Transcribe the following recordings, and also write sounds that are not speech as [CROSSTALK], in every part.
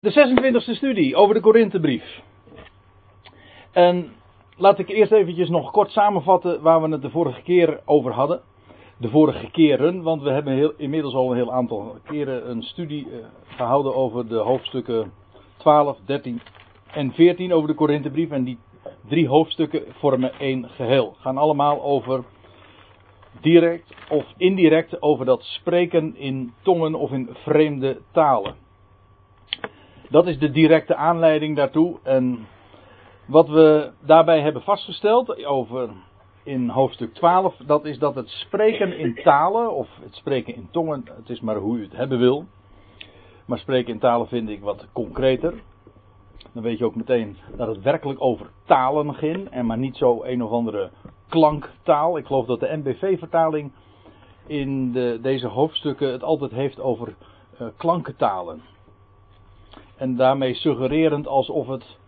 De 26e studie over de Korinthebrief. En laat ik eerst eventjes nog kort samenvatten waar we het de vorige keer over hadden. De vorige keren, want we hebben inmiddels al een heel aantal keren een studie uh, gehouden over de hoofdstukken 12, 13 en 14 over de Korinthebrief. En die drie hoofdstukken vormen één geheel. Gaan allemaal over direct of indirect over dat spreken in tongen of in vreemde talen. Dat is de directe aanleiding daartoe. En wat we daarbij hebben vastgesteld over in hoofdstuk 12, dat is dat het spreken in talen, of het spreken in tongen, het is maar hoe u het hebben wil. Maar spreken in talen vind ik wat concreter. Dan weet je ook meteen dat het werkelijk over talen ging en maar niet zo een of andere klanktaal. Ik geloof dat de NBV-vertaling in de, deze hoofdstukken het altijd heeft over uh, klankentalen. En daarmee suggererend alsof het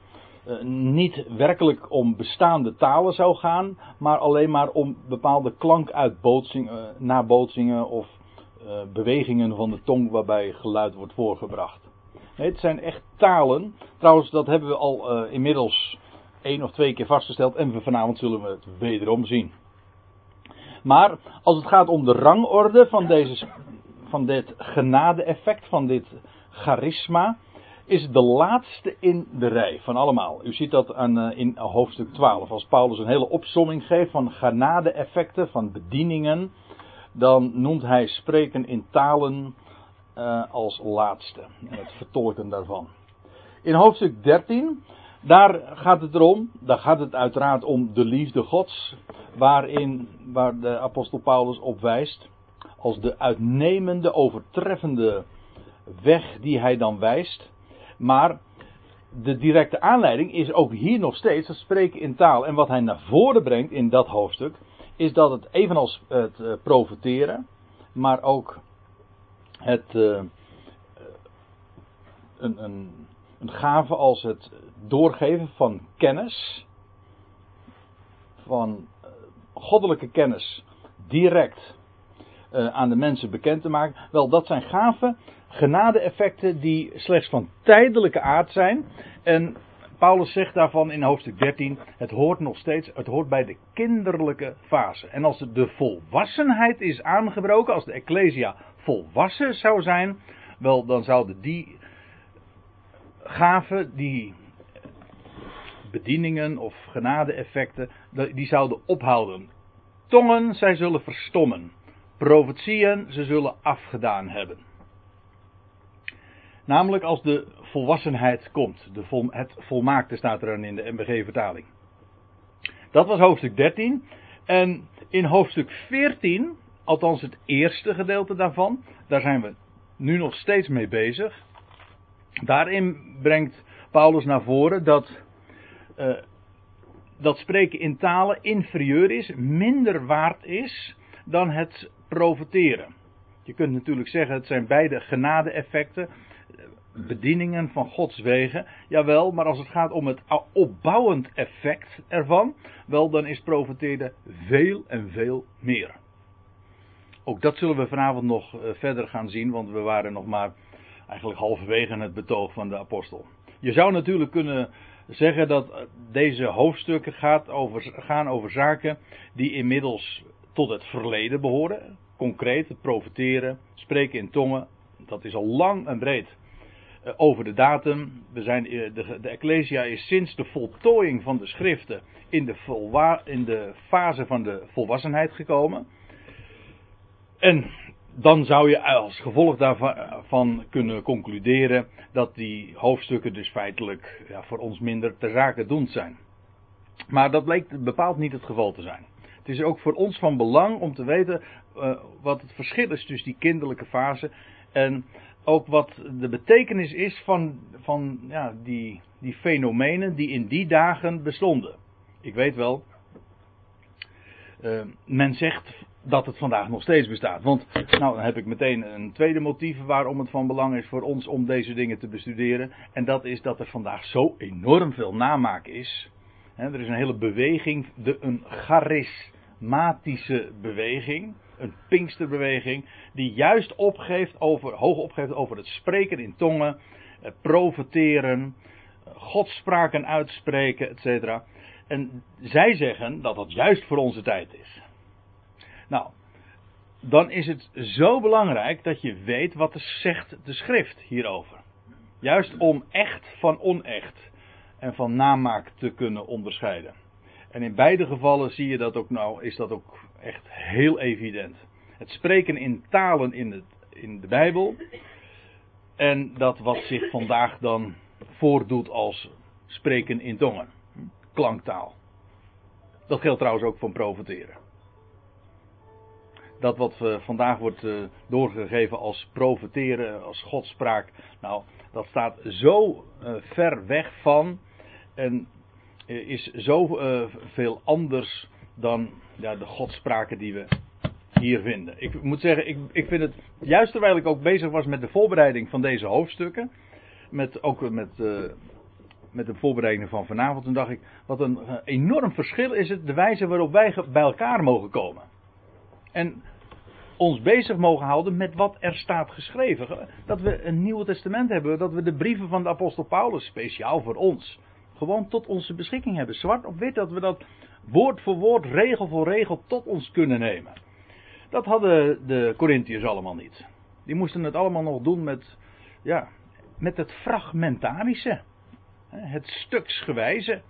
uh, niet werkelijk om bestaande talen zou gaan, maar alleen maar om bepaalde klankuitbootsingen, uh, nabootsingen of uh, bewegingen van de tong waarbij geluid wordt voorgebracht. Nee, het zijn echt talen. Trouwens, dat hebben we al inmiddels één of twee keer vastgesteld en vanavond zullen we het wederom zien. Maar als het gaat om de rangorde van, deze, van dit genade-effect, van dit charisma, is de laatste in de rij van allemaal. U ziet dat aan, uh, in hoofdstuk 12. Als Paulus een hele opsomming geeft van genade-effecten, van bedieningen, dan noemt hij spreken in talen uh, als laatste. En het vertolken daarvan. In hoofdstuk 13, daar gaat het erom, daar gaat het uiteraard om de liefde Gods, waarin, waar de apostel Paulus op wijst, als de uitnemende, overtreffende weg die hij dan wijst. Maar de directe aanleiding is ook hier nog steeds het spreken in taal. En wat hij naar voren brengt in dat hoofdstuk, is dat het evenals het uh, profeteren, maar ook het uh, een, een, een gave als het doorgeven van kennis, van goddelijke kennis, direct aan de mensen bekend te maken. Wel, dat zijn gaven genade-effecten die slechts van tijdelijke aard zijn. En Paulus zegt daarvan in hoofdstuk 13: het hoort nog steeds, het hoort bij de kinderlijke fase. En als de volwassenheid is aangebroken, als de Ecclesia volwassen zou zijn, wel dan zouden die gaven, die bedieningen of genade-effecten, die zouden ophouden. Tongen, zij zullen verstommen. Profetieën, ze zullen afgedaan hebben. Namelijk als de volwassenheid komt. De het volmaakte staat er dan in de MBG-vertaling. Dat was hoofdstuk 13. En in hoofdstuk 14, althans het eerste gedeelte daarvan, daar zijn we nu nog steeds mee bezig. Daarin brengt Paulus naar voren dat, uh, dat spreken in talen inferieur is, minder waard is dan het profeteren. Je kunt natuurlijk zeggen, het zijn beide genade-effecten bedieningen van Gods wegen. Jawel, maar als het gaat om het opbouwend effect ervan, wel dan is profeteren veel en veel meer. Ook dat zullen we vanavond nog uh, verder gaan zien, want we waren nog maar eigenlijk halverwege het betoog van de apostel. Je zou natuurlijk kunnen zeggen dat eh, deze hoofdstukken gaat over, gaan over zaken die inmiddels tot het verleden behoren. Concreet, het profeteren, spreken in tongen, dat is al lang en breed over de datum. We zijn, uh, de, de Ecclesia is sinds de voltooiing van de schriften in de, in de fase van de volwassenheid gekomen. En dan zou je als gevolg daarvan kunnen concluderen dat die hoofdstukken dus feitelijk ja, voor ons minder ter zake doend zijn. Maar dat bleek bepaald niet het geval te zijn. Het is ook voor ons van belang om te weten uh, wat het verschil is tussen die kinderlijke fase en ook wat de betekenis is van, van ja, die, die fenomenen die in die dagen bestonden. Ik weet wel, uh, men zegt dat het vandaag nog steeds bestaat. Want nou, dan heb ik meteen een tweede motief waarom het van belang is voor ons om deze dingen te bestuderen. En dat is dat er vandaag zo enorm veel namaak is. Er is een hele beweging, de, een charismatische beweging een Pinksterbeweging, die juist opgeeft over, hoog opgeeft over het spreken in tongen eh, profeteren, godspraken uitspreken, etc. En zij zeggen dat dat juist voor onze tijd is. Nou, dan is het zo belangrijk dat je weet wat er zegt de schrift hierover. Juist om echt van onecht en van namaak te kunnen onderscheiden. En in beide gevallen zie je dat ook nou, is dat ook echt heel evident. Het spreken in talen in, het, in de Bijbel. En dat wat zich vandaag dan voordoet als spreken in tongen. Klanktaal. Dat geldt trouwens ook van profeteren. Dat wat vandaag wordt eh, doorgegeven als profeteren, als godspraak. Nou, dat staat zo eh, ver weg van. En eh, is zo veel anders dan ja, de godspraken die we hier vinden. Ik moet zeggen, ik, ik vind het, juist terwijl ik ook bezig was met de voorbereiding van deze hoofdstukken, met, ook met, uh, met de voorbereiding van vanavond, toen dacht ik, wat een uh, enorm verschil is het, de wijze waarop wij bij elkaar mogen komen. En ons bezig mogen houden met wat er staat geschreven. Dat we een Nieuw Testament hebben, dat we de brieven van de apostel Paulus, speciaal voor ons, gewoon tot onze beschikking hebben. Zwart op wit, dat we dat woord voor woord, regel voor regel tot ons kunnen nemen. Dat hadden de Corinthiërs allemaal niet. Die moesten het allemaal nog doen met, ja, met het fragmentarische. Het stuksgewijze.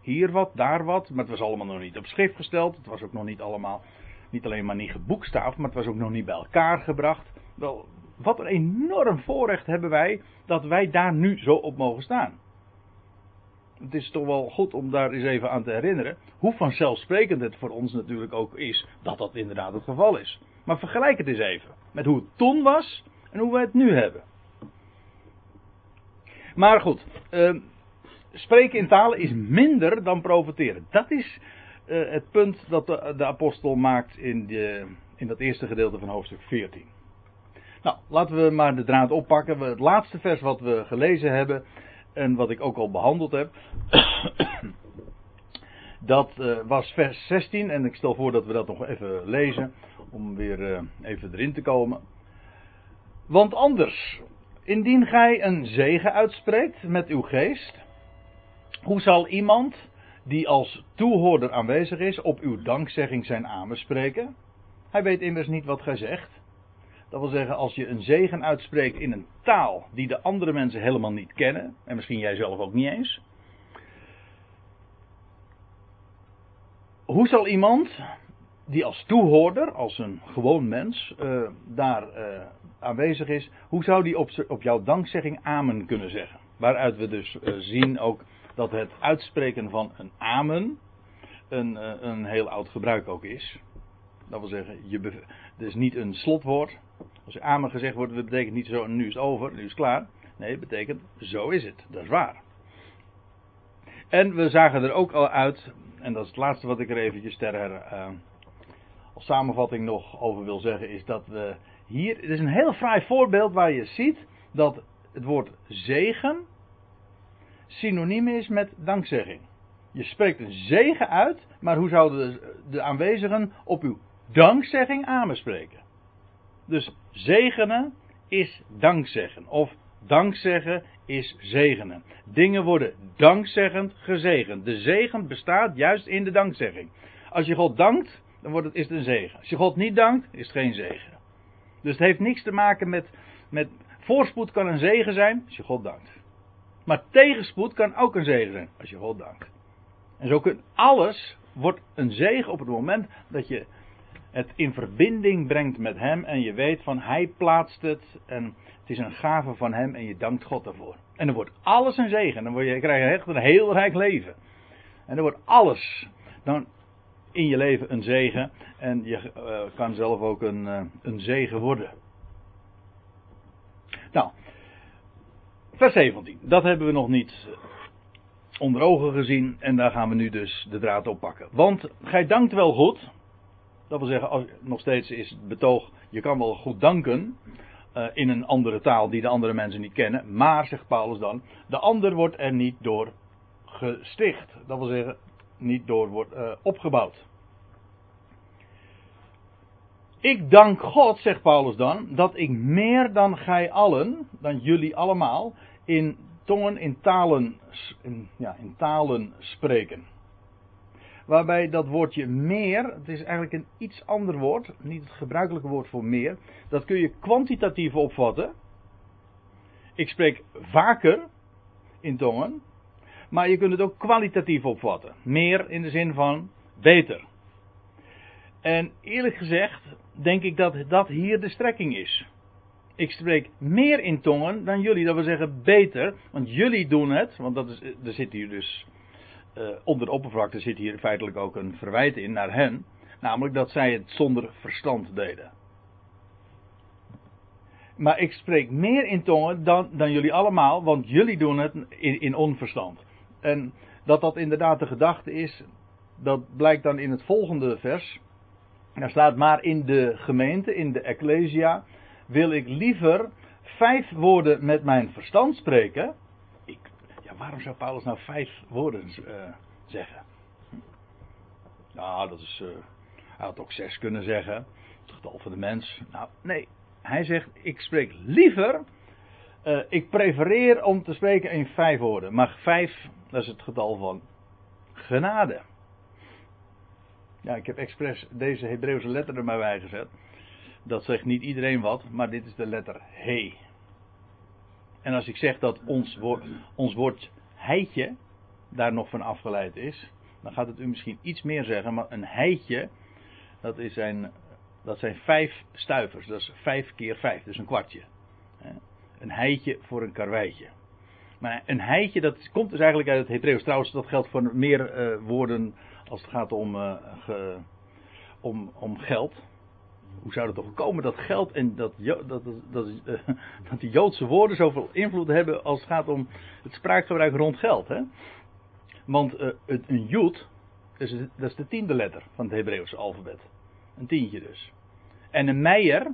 Hier wat, daar wat. Maar het was allemaal nog niet op schrift gesteld. Het was ook nog niet allemaal, niet alleen maar niet geboekstaafd, maar het was ook nog niet bij elkaar gebracht. Wel, wat een enorm voorrecht hebben wij dat wij daar nu zo op mogen staan het is toch wel goed om daar eens even aan te herinneren. Hoe vanzelfsprekend het voor ons natuurlijk ook is dat dat inderdaad het geval is. Maar vergelijk het eens even met hoe het toen was en hoe we het nu hebben. Maar goed, uh, spreken in talen is minder dan profiteren. Dat is uh, het punt dat de, de, apostel maakt in, de, in dat eerste gedeelte van hoofdstuk 14. Nou, laten we maar de draad oppakken. Het laatste vers wat we gelezen hebben en wat ik ook al behandeld heb. [COUGHS] dat uh, was vers 16 en ik stel voor dat we dat nog even lezen om weer uh, even erin te komen. Want anders, indien gij een zegen uitspreekt met uw geest, hoe zal iemand die als toehoorder aanwezig is op uw dankzegging zijn amen spreken? Hij weet immers niet wat gij zegt. Dat wil zeggen, als je een zegen uitspreekt in een taal die de andere mensen helemaal niet kennen, en misschien jij zelf ook niet eens. Hoe zal iemand die als toehoorder, als een gewoon mens, uh, daar uh, aanwezig is, hoe zou die op, op jouw dankzegging amen kunnen zeggen? Waaruit we dus uh, zien ook dat het uitspreken van een amen een, een heel oud gebruik ook is. Dat wil zeggen, je het is niet een slotwoord, als amen gezegd wordt, dat betekent niet zo, nu is het over, nu is het klaar. Nee, het betekent, zo is het. Dat is waar. En we zagen er ook al uit, en dat is het laatste wat ik er eventjes ter uh, als samenvatting nog over wil zeggen, is dat we hier, het is een heel fraai voorbeeld waar je ziet dat het woord zegen synoniem is met dankzegging. Je spreekt een zegen uit, maar hoe zouden de, de aanwezigen op uw dankzegging amen spreken? Dus zegenen is dankzeggen. Of dankzeggen is zegenen. Dingen worden dankzeggend gezegend. De zegen bestaat juist in de dankzegging. Als je God dankt, dan wordt het, is het een zegen. Als je God niet dankt, is het geen zegen. Dus het heeft niks te maken met, met voorspoed kan een zegen zijn als je God dankt. Maar tegenspoed kan ook een zegen zijn als je God dankt. En zo kun alles wordt een zegen op het moment dat je het in verbinding brengt met Hem en je weet van Hij plaatst het en het is een gave van Hem en je dankt God daarvoor. En dan wordt alles een zegen. Dan word je, krijg je echt een heel rijk leven. En dan wordt alles dan in je leven een zegen en je uh, kan zelf ook een, uh, een zegen worden. Nou, vers 17. Dat hebben we nog niet onder ogen gezien en daar gaan we nu dus de draad oppakken. Want gij dankt wel goed dat wil zeggen, nog steeds is het betoog, je kan wel goed danken uh, in een andere taal die de andere mensen niet kennen. Maar, zegt Paulus dan, de ander wordt er niet door gesticht. Dat wil zeggen, niet door wordt uh, opgebouwd. Ik dank God, zegt Paulus dan, dat ik meer dan gij allen, dan jullie allemaal, in tongen, in talen, in, ja, in talen spreken. Waarbij dat woordje meer, het is eigenlijk een iets ander woord, niet het gebruikelijke woord voor meer. Dat kun je kwantitatief opvatten. Ik spreek vaker in tongen, maar je kunt het ook kwalitatief opvatten. Meer in de zin van beter. En eerlijk gezegd denk ik dat dat hier de strekking is. Ik spreek meer in tongen dan jullie, dat wil zeggen beter, want jullie doen het, want dat is, er zit hier dus uh, onder de oppervlakte zit hier feitelijk ook een verwijt in naar hen, namelijk dat zij het zonder verstand deden. Maar ik spreek meer in tongen dan, dan jullie allemaal, want jullie doen het in, in onverstand. En dat dat inderdaad de gedachte is, dat blijkt dan in het volgende vers. Daar staat maar in de gemeente, in de ecclesia, wil ik liever vijf woorden met mijn verstand spreken. Waarom zou Paulus nou vijf woorden uh, zeggen? Nou, dat is. Uh, hij had ook zes kunnen zeggen. Het getal van de mens. Nou, nee. Hij zegt: Ik spreek liever. Uh, ik prefereer om te spreken in vijf woorden. Maar vijf, dat is het getal van genade. Ja, ik heb expres deze Hebreeuwse letter er maar bij gezet. Dat zegt niet iedereen wat, maar dit is de letter He. En als ik zeg dat ons woord, ons heitje daar nog van afgeleid is, dan gaat het u misschien iets meer zeggen, maar een heitje, dat, is een, dat zijn vijf stuivers, dat is vijf keer vijf, dus een kwartje. Een heitje voor een karweitje. Maar een heitje, dat komt dus eigenlijk uit het Hebreeuws. Trouwens, dat geldt voor meer uh, woorden als het gaat om, ge, om, om geld hoe zou het toch komen dat geld en dat, dat, dat, dat, uh, [LAUGHS] dat die Joodse woorden zoveel invloed hebben als het gaat om het spraakgebruik rond geld? Hè? Want uh, het, een Jood, dat is, dat is de tiende letter van het Hebreeuwse alfabet. Een tientje dus. En een meijer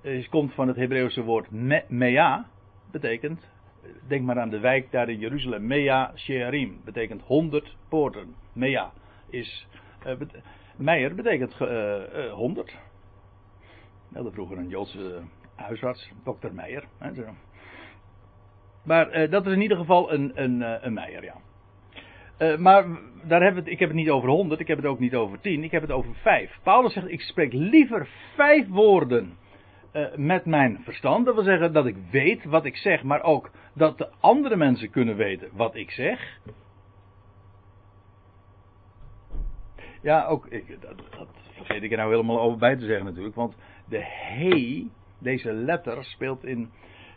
is, komt van het Hebreeuwse woord me, mea, betekent, denk maar aan de wijk daar in Jeruzalem, mea shearim, betekent honderd poorten. Mea is, uh, Meijer betekent uh, uh, 100. We vroeger een Joodse huisarts, dokter Meijer. Hè, zo. Maar uh, dat is in ieder geval een, een, uh, een Meijer, ja. Maar daar we het, ik heb het niet over 100, ik heb het ook niet over 10, ik heb het over 5. Paulus zegt: Ik spreek liever vijf woorden met mijn verstand. Dat wil zeggen dat ik weet wat ik zeg, maar ook dat de andere mensen kunnen weten wat ik zeg. Ja, ook, ik, dat, dat, vergeet ik er nou helemaal over bij te zeggen natuurlijk. Want de he, deze letter, speelt in,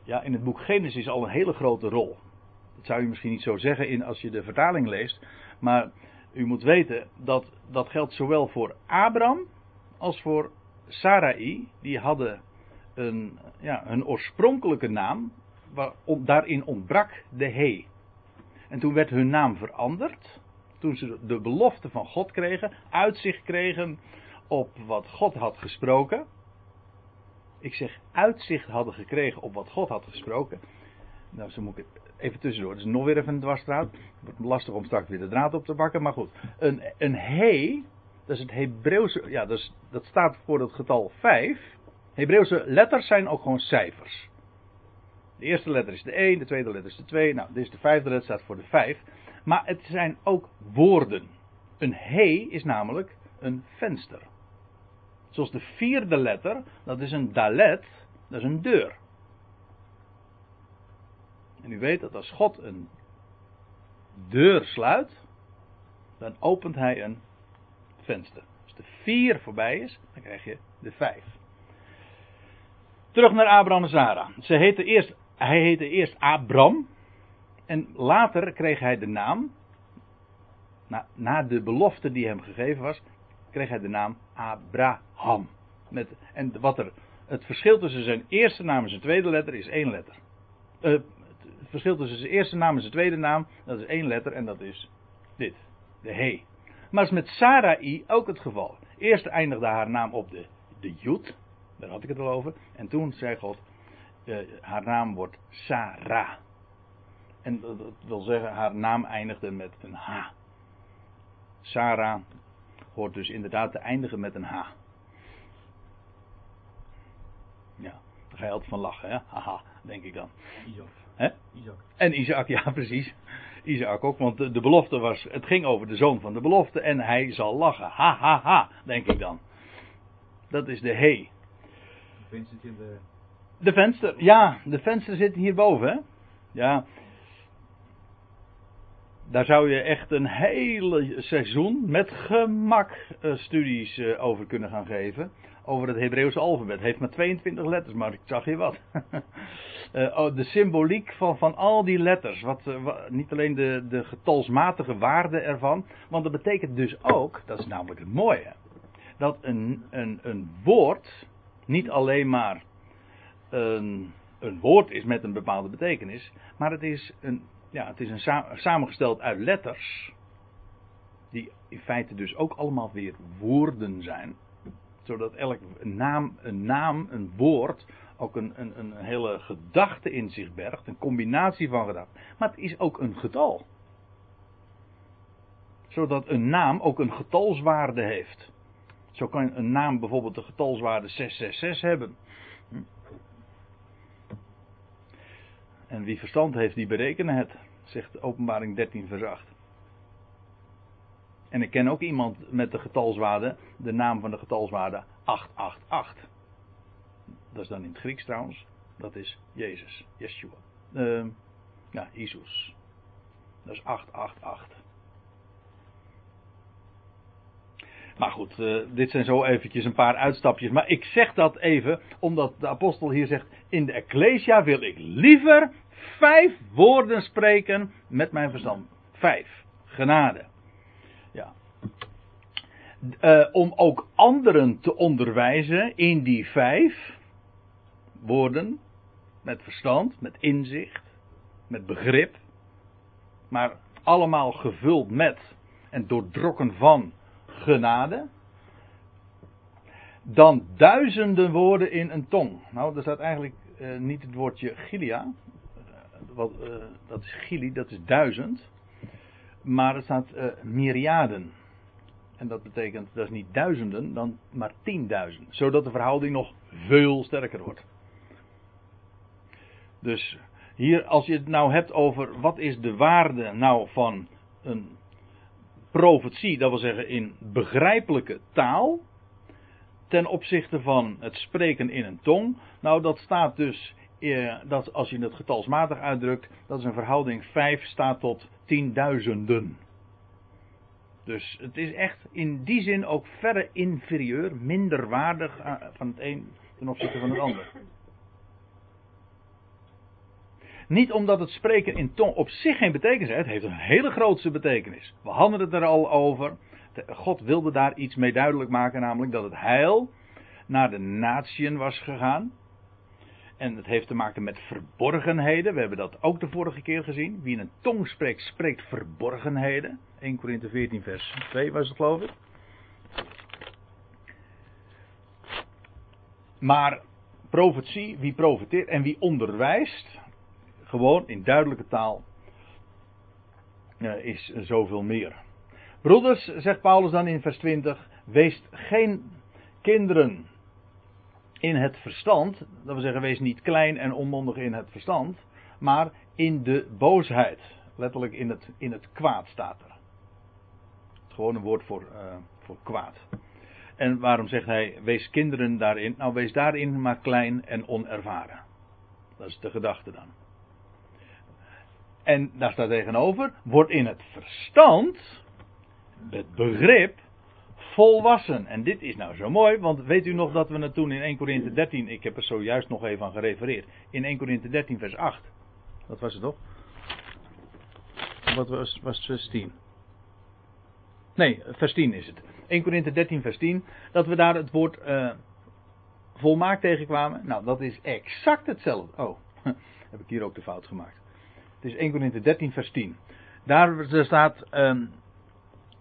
ja, in het boek Genesis al een hele grote rol. Dat zou je misschien niet zo zeggen in, als je de vertaling leest. Maar u moet weten dat dat geldt zowel voor Abraham als voor Sarai. Die hadden een, ja, een oorspronkelijke naam. Waar, daarin ontbrak de he. En toen werd hun naam veranderd toen ze de belofte van God kregen, uitzicht kregen op wat God had gesproken. Ik zeg uitzicht hadden gekregen op wat God had gesproken. Nou, zo moet ik even tussendoor. Het is nog weer even een dwarsstraat. Het wordt lastig om straks weer de draad op te pakken. Maar goed, een, een he, dat is het Hebreeuwse, ja, dat, staat voor het getal 5. Hebreeuwse letters zijn ook gewoon cijfers. De eerste letter is de 1, de tweede letter is de 2. Nou, dit is de vijfde letter, staat voor de 5. Maar het zijn ook woorden. Een he is namelijk een venster. Zoals de vierde letter, dat is een dalet, dat is een deur. En u weet dat als God een deur sluit, dan opent hij een venster. Als de vier voorbij is, dan krijg je de vijf. Terug naar Abraham en Sarah. Ze heette eerst, hij heette eerst Abram, en later kreeg hij de naam, na, na, de belofte die hem gegeven was, kreeg hij de naam Abraham. Met, en wat er, het verschil tussen zijn eerste naam en zijn tweede letter is één letter. Uh, het verschil tussen zijn eerste naam en zijn tweede naam, dat is één letter en dat is dit, de he. Maar is met Sarai ook het geval. Eerst eindigde haar naam op de, de Jood, daar had ik het al over. En toen zei God, uh, haar naam wordt Sarah. En dat wil zeggen, haar naam eindigde met een H. Sarah hoort dus inderdaad te eindigen met een H. Ja, daar ga je altijd van lachen, hè? Haha, denk ik dan. Hè? Isaac. En Isaac, ja precies. Isaac ook, want de, de belofte was, het ging over de zoon van de belofte en hij zal lachen. Ha ha ha, denk ik dan. Dat is de he. Vincent in de... De venster, ja, de venster zit hierboven, hè? Ja. Daar zou je echt een hele seizoen met gemak eh, studies eh, over kunnen gaan geven. Over het Hebreeuwse alfabet. Heeft maar 22 letters, maar ik zag je wat. [LAUGHS] Eh, oh, de symboliek van, van al die letters. Wat, wa- niet alleen de, de getalsmatige waarde ervan. Want dat betekent dus ook, dat is namelijk het mooie. Dat een, een, een woord niet alleen maar een, een woord is met een bepaalde betekenis. Maar het is, een, ja, het is een sa- samengesteld uit letters. Die in feite dus ook allemaal weer woorden zijn. Zodat elk naam, een naam, een woord, ook een, een, een hele gedachte in zich bergt. Een combinatie van gedachten. Maar het is ook een getal. Zodat een naam ook een getalswaarde heeft. Zo kan een naam bijvoorbeeld de getalswaarde 666 hebben. En wie verstand heeft, die berekenen het, zegt openbaring 13 vers 8. En ik ken ook iemand met de getalswaarde, de naam van de getalswaarde 888. Dat is dan in het Grieks trouwens. Dat is Jezus, Yeshua. Ehm, ja, Jezus. Dat is 888. Maar goed, eh, dit zijn zo eventjes een paar uitstapjes. Maar ik zeg dat even omdat de apostel hier zegt: In de Ecclesia wil ik liever vijf woorden spreken met mijn verstand. Vijf. Genade. Ja. Eh, om ook anderen te onderwijzen in die vijf woorden. Met verstand, met inzicht, met begrip. Maar allemaal gevuld met en doordrokken van genade. Dan duizenden woorden in een tong. Nou, er staat eigenlijk eh, niet het woordje gilia. Eh, wat, eh, dat is gili, dat is duizend. Maar er staat myriaden. En dat betekent, dat is niet duizenden, dan maar tienduizend. Zodat de verhouding nog veel sterker wordt. Dus hier, als je het nou hebt over wat is de waarde nou van een profetie, dat wil zeggen in begrijpelijke taal, ten opzichte van het spreken in een tong. Nou, dat staat dus, eh, dat als je het getalsmatig uitdrukt, dat is een verhouding 5 staat tot tienduizenden. Dus het is echt in die zin ook verre inferieur, minder waardig eh, van het een ten opzichte van het ander. Niet omdat het spreken in tong op zich geen betekenis heeft. Het heeft een hele grootste betekenis. We hadden het er al over. God wilde daar iets mee duidelijk maken. Namelijk dat het heil naar de natieën was gegaan. En het heeft te maken met verborgenheden. We hebben dat ook de vorige keer gezien. Wie in een tong spreekt, spreekt verborgenheden. 1 Korinthe 14 vers 2 was het geloof ik. Maar profetie, wie profeteert en wie onderwijst, gewoon in duidelijke taal, eh, is zoveel meer. Broeders, zegt Paulus dan in vers 20, wees geen kinderen in het verstand, dat wil zeggen, wees niet klein en onmondig in het verstand, maar in de boosheid. Letterlijk in het, in het kwaad staat er. Gewoon een woord voor, uh, voor kwaad. En waarom zegt hij, wees kinderen daarin? Nou, wees daarin maar klein en onervaren. Dat is de gedachte dan. En daar staat tegenover, word in het verstand, het begrip, volwassen. En dit is nou zo mooi, want weet u nog dat we het toen in 1 Korinthe 13, ik heb er zojuist nog even aan gerefereerd, in 1 Korinthe 13 vers 8. Dat was het toch? Wat was, was vers 10? Nee, vers 10 is het. 1 Korinthe 13 vers 10, dat we daar het woord uh, volmaakt tegenkwamen. Nou, dat is exact hetzelfde. Oh, [LAUGHS] heb ik hier ook de fout gemaakt. Het is 1 Korinthe 13 vers 10. Daar staat, um,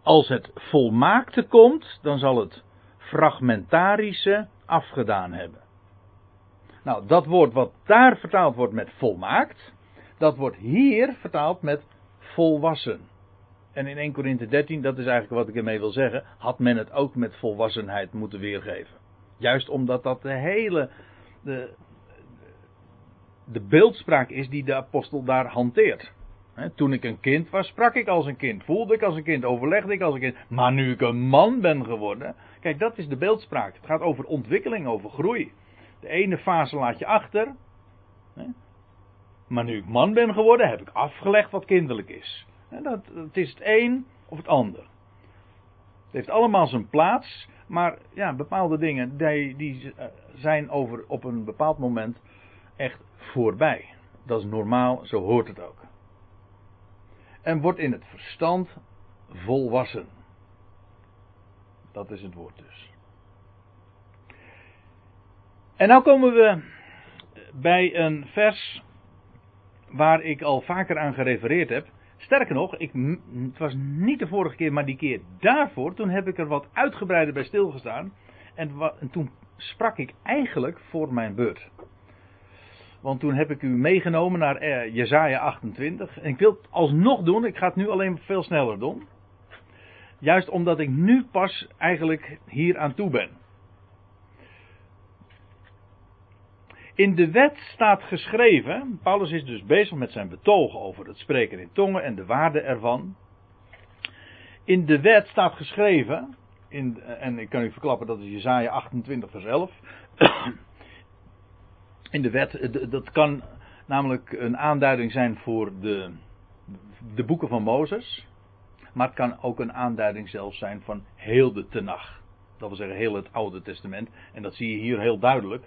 als het volmaakte komt, dan zal het fragmentarische afgedaan hebben. Nou, dat woord wat daar vertaald wordt met volmaakt, dat wordt hier vertaald met volwassen. En in 1 Korinthe 13, dat is eigenlijk wat ik ermee wil zeggen, had men het ook met volwassenheid moeten weergeven. Juist omdat dat de hele, de, de beeldspraak is die de apostel daar hanteert. toen ik een kind was, sprak ik als een kind, voelde ik als een kind, overlegde ik als een kind. Maar nu ik een man ben geworden, kijk, dat is de beeldspraak. Het gaat over ontwikkeling, over groei. De ene fase laat je achter. Maar nu ik man ben geworden, heb ik afgelegd wat kinderlijk is. Dat, het is het een of het ander. Het heeft allemaal zijn plaats, maar ja, bepaalde dingen die, die eh, zijn over, op een bepaald moment echt voorbij. Dat is normaal, zo hoort het ook. En wordt in het verstand volwassen. Dat is het woord dus. En nou komen we bij een vers waar ik al vaker aan gerefereerd heb. Sterker nog, ik, het was niet de vorige keer, maar die keer daarvoor, toen heb ik er wat uitgebreider bij stilgestaan. En, en toen sprak ik eigenlijk voor mijn beurt. Want toen heb ik u meegenomen naar eh, Jezaja 28. En ik wil het alsnog doen, ik ga het nu alleen veel sneller doen. Juist omdat ik nu pas eigenlijk hier aan toe ben. In de wet staat geschreven, Paulus is dus bezig met zijn betogen over het spreken in tongen en de waarde ervan. In de wet staat geschreven, in, en ik kan u verklappen dat is Jezaja 28 vers 11. In de wet, dat kan namelijk een aanduiding zijn voor de, de boeken van Mozes. Maar het kan ook een aanduiding zelfs zijn van heel de Tenach. Dat wil zeggen heel het Oude Testament. En dat zie je hier heel duidelijk.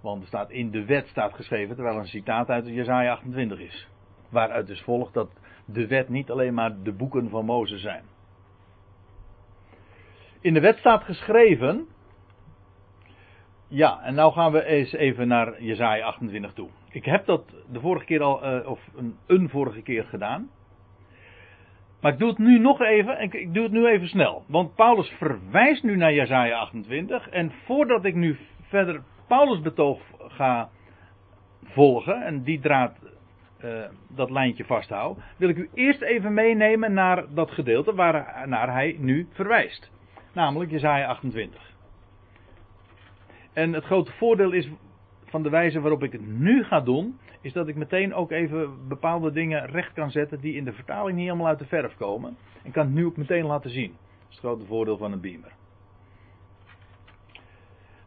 Want er staat in de wet staat geschreven, terwijl een citaat uit Jesaja 28 is. Waaruit dus volgt dat de wet niet alleen maar de boeken van Mozes zijn. In de wet staat geschreven. Ja, en nou gaan we eens even naar Jesaja 28 toe. Ik heb dat de vorige keer al, uh, of een, vorige keer gedaan. Maar ik doe het nu nog even, en ik doe het nu even snel. Want Paulus verwijst nu naar Jesaja 28. En voordat ik nu verder Paulus betoog ga volgen en die draad, uh, dat lijntje vasthouden, wil ik u eerst even meenemen naar dat gedeelte waarnaar hij nu verwijst. Namelijk Jezaja 28. En het grote voordeel is van de wijze waarop ik het nu ga doen, is dat ik meteen ook even bepaalde dingen recht kan zetten die in de vertaling niet helemaal uit de verf komen. En kan het nu ook meteen laten zien. Dat is het grote voordeel van een beamer.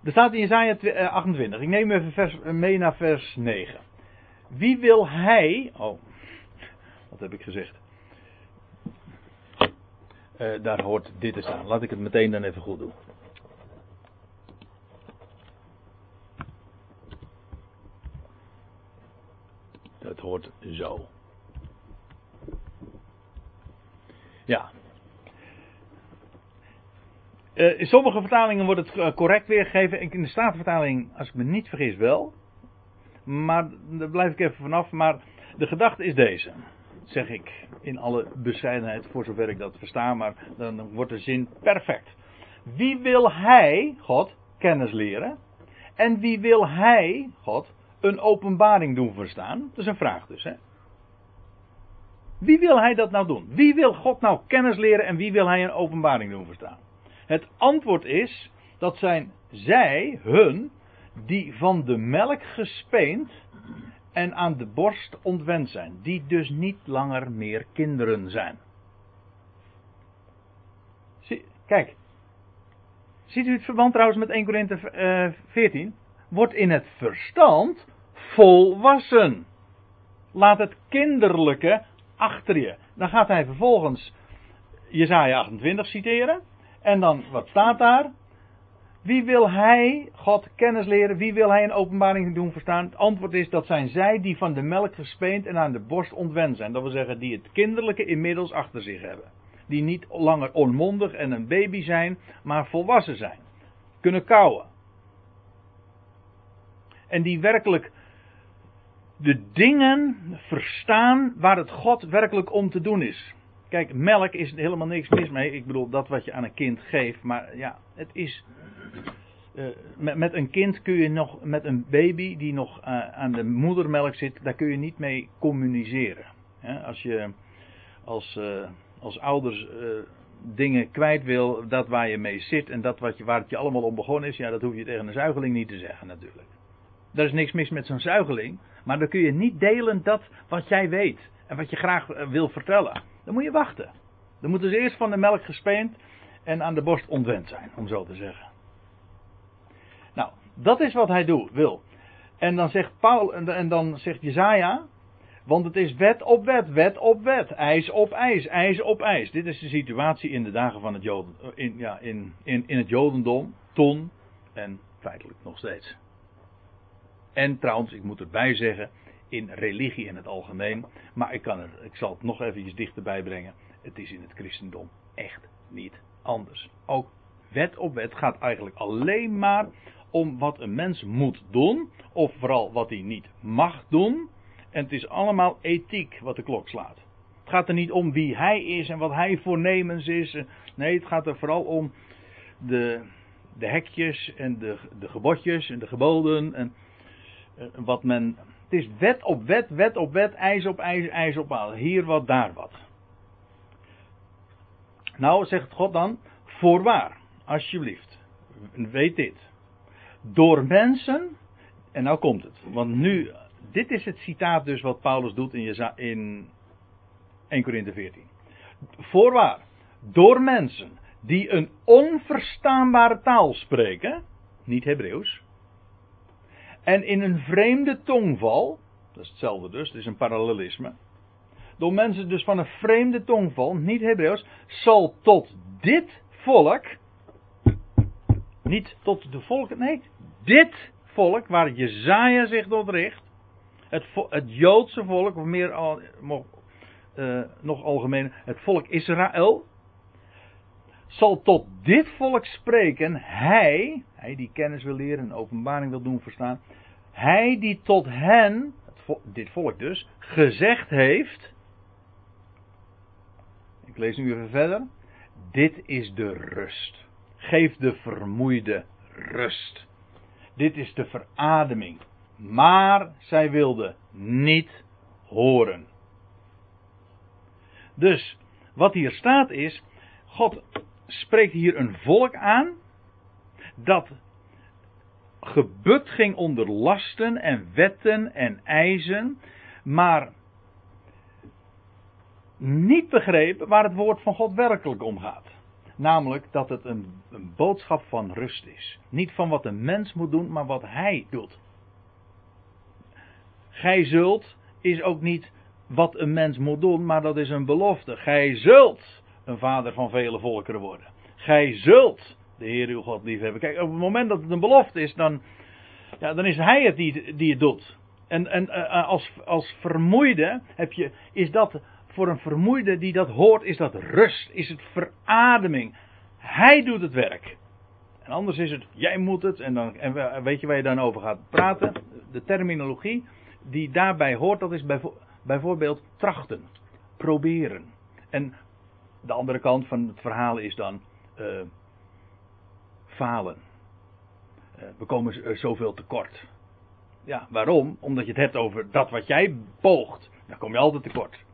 Er staat in 28. Eh, ik neem even vers, mee naar vers 9. Wie wil hij. Oh, wat heb ik gezegd? Uh, daar hoort dit te staan. Laat ik het meteen dan even goed doen. Dat hoort zo. Ja, uh, in sommige vertalingen wordt het eh, correct weergegeven. In de Statenvertaling, als ik me niet vergis, wel. Maar daar blijf ik even vanaf. Maar de gedachte is deze. Zeg ik in alle bescheidenheid, voor zover ik dat versta. Maar dan wordt de zin perfect. Wie wil hij, God, kennis leren? En wie wil hij, God, een openbaring doen verstaan? Dat is een vraag dus, hè? Wie wil hij dat nou doen? Wie wil God nou kennis leren en wie wil hij een openbaring doen verstaan? Het antwoord is dat zijn zij, hun, die van de melk gespeend en aan de borst ontwend zijn. Die dus niet langer meer kinderen zijn. Zie, kijk. Ziet u het verband trouwens met 1 Korinthe uh, 14? Wordt in het verstand volwassen. Laat het kinderlijke achter je. Dan gaat hij vervolgens Jesaja 28 citeren. En dan, wat staat daar? Wie wil hij God kennis leren? Wie wil hij een openbaring doen verstaan? Het antwoord is dat zijn zij die van de melk gespeend en aan de borst ontwend zijn. Dat wil zeggen, die het kinderlijke inmiddels achter zich hebben. Die niet langer onmondig en een baby zijn, maar volwassen zijn. Kunnen kouwen. En die werkelijk de dingen verstaan waar het God werkelijk om te doen is. Kijk, melk is helemaal niks mis mee. Ik bedoel, dat wat je aan een kind geeft. Maar ja, het is. Uh, met, een kind kun je nog. Met een baby die nog uh, aan de moedermelk zit. Daar kun je niet mee communiceren. als je als, uh, als ouders dingen kwijt wil. Dat waar je mee zit. En dat wat je, waar het je allemaal om begonnen is. Ja, dat hoef je tegen een zuigeling niet te zeggen natuurlijk. Er is niks mis met zo'n zuigeling. Maar dan kun je niet delen dat wat jij weet. En wat je graag eh, wil vertellen. Dan moet je wachten. Dan moeten ze eerst van de melk gespeend en aan de borst ontwend zijn, om zo te zeggen. Nou, dat is wat hij doet, wil. En dan zegt Paul, en dan zegt Jezaja, want het is wet op wet, wet op wet, ijs op ijs, ijs op ijs. Dit is de situatie in de dagen van het, Joden, in, ja, in, in, in het Jodendom, ton en feitelijk nog steeds. En trouwens, ik moet erbij zeggen, in religie in het algemeen, maar ik, kan er, ik zal het nog eventjes dichterbij brengen. Het is in het christendom echt niet anders. Ook wet op wet gaat eigenlijk alleen maar om wat een mens moet doen, of vooral wat hij niet mag doen. En het is allemaal ethiek wat de klok slaat. Het gaat er niet om wie hij is en wat hij voornemens is. Nee, het gaat er vooral om de, de hekjes en de, de gebodjes en de geboden. En wat men. Het is wet op wet, wet op wet, ijs op ijs, ijs op ijs. Hier wat, daar wat. Nou, zegt God dan, voorwaar, alsjeblieft. Weet dit. Door mensen, en nou komt het, want nu, dit is het citaat dus wat Paulus doet in, in 1 Corinthië 14. Voorwaar, door mensen die een onverstaanbare taal spreken, niet Hebreeuws, en in een vreemde tongval, dat is hetzelfde dus, het is een parallelisme, door mensen dus van een vreemde tongval, niet Hebreeuws, zal tot dit volk, niet tot de volk, nee, dit volk waar Jezaja zich tot richt, het, het Joodse volk, of meer al, uh, nog algemeen, het volk Israël, zal tot dit volk spreken, hij, hij die kennis wil leren en openbaring wil doen verstaan, hij die tot hen, dit volk dus, gezegd heeft, ik lees nu even verder. Dit is de rust. Geef de vermoeide rust. Dit is de verademing. Maar zij wilden niet horen. Dus wat hier staat is: God spreekt hier een volk aan dat gebukt ging onder lasten en wetten en eisen, maar niet begrepen waar het woord van God werkelijk om gaat. Namelijk dat het een, een, boodschap van rust is. Niet van wat een mens moet doen, maar wat hij doet. Gij zult is ook niet wat een mens moet doen, maar dat is een belofte. Gij zult een vader van vele volkeren worden. Gij zult de Heer uw God liefhebben. Kijk, op het moment dat het een belofte is, dan, ja, dan is hij het die, die het doet. En, en uh, als, als vermoeide heb je, is dat voor een vermoeide die dat hoort, is dat rust, is het verademing. Hij doet het werk. En anders is het, jij moet het, en, dan, en weet je waar je dan over gaat praten? De terminologie die daarbij hoort, dat is bijvoorbeeld trachten, proberen. En de andere kant van het verhaal is dan uh, falen. Uh, we komen zoveel tekort. Ja, waarom? Omdat je het hebt over dat wat jij poogt. Dan kom je altijd tekort.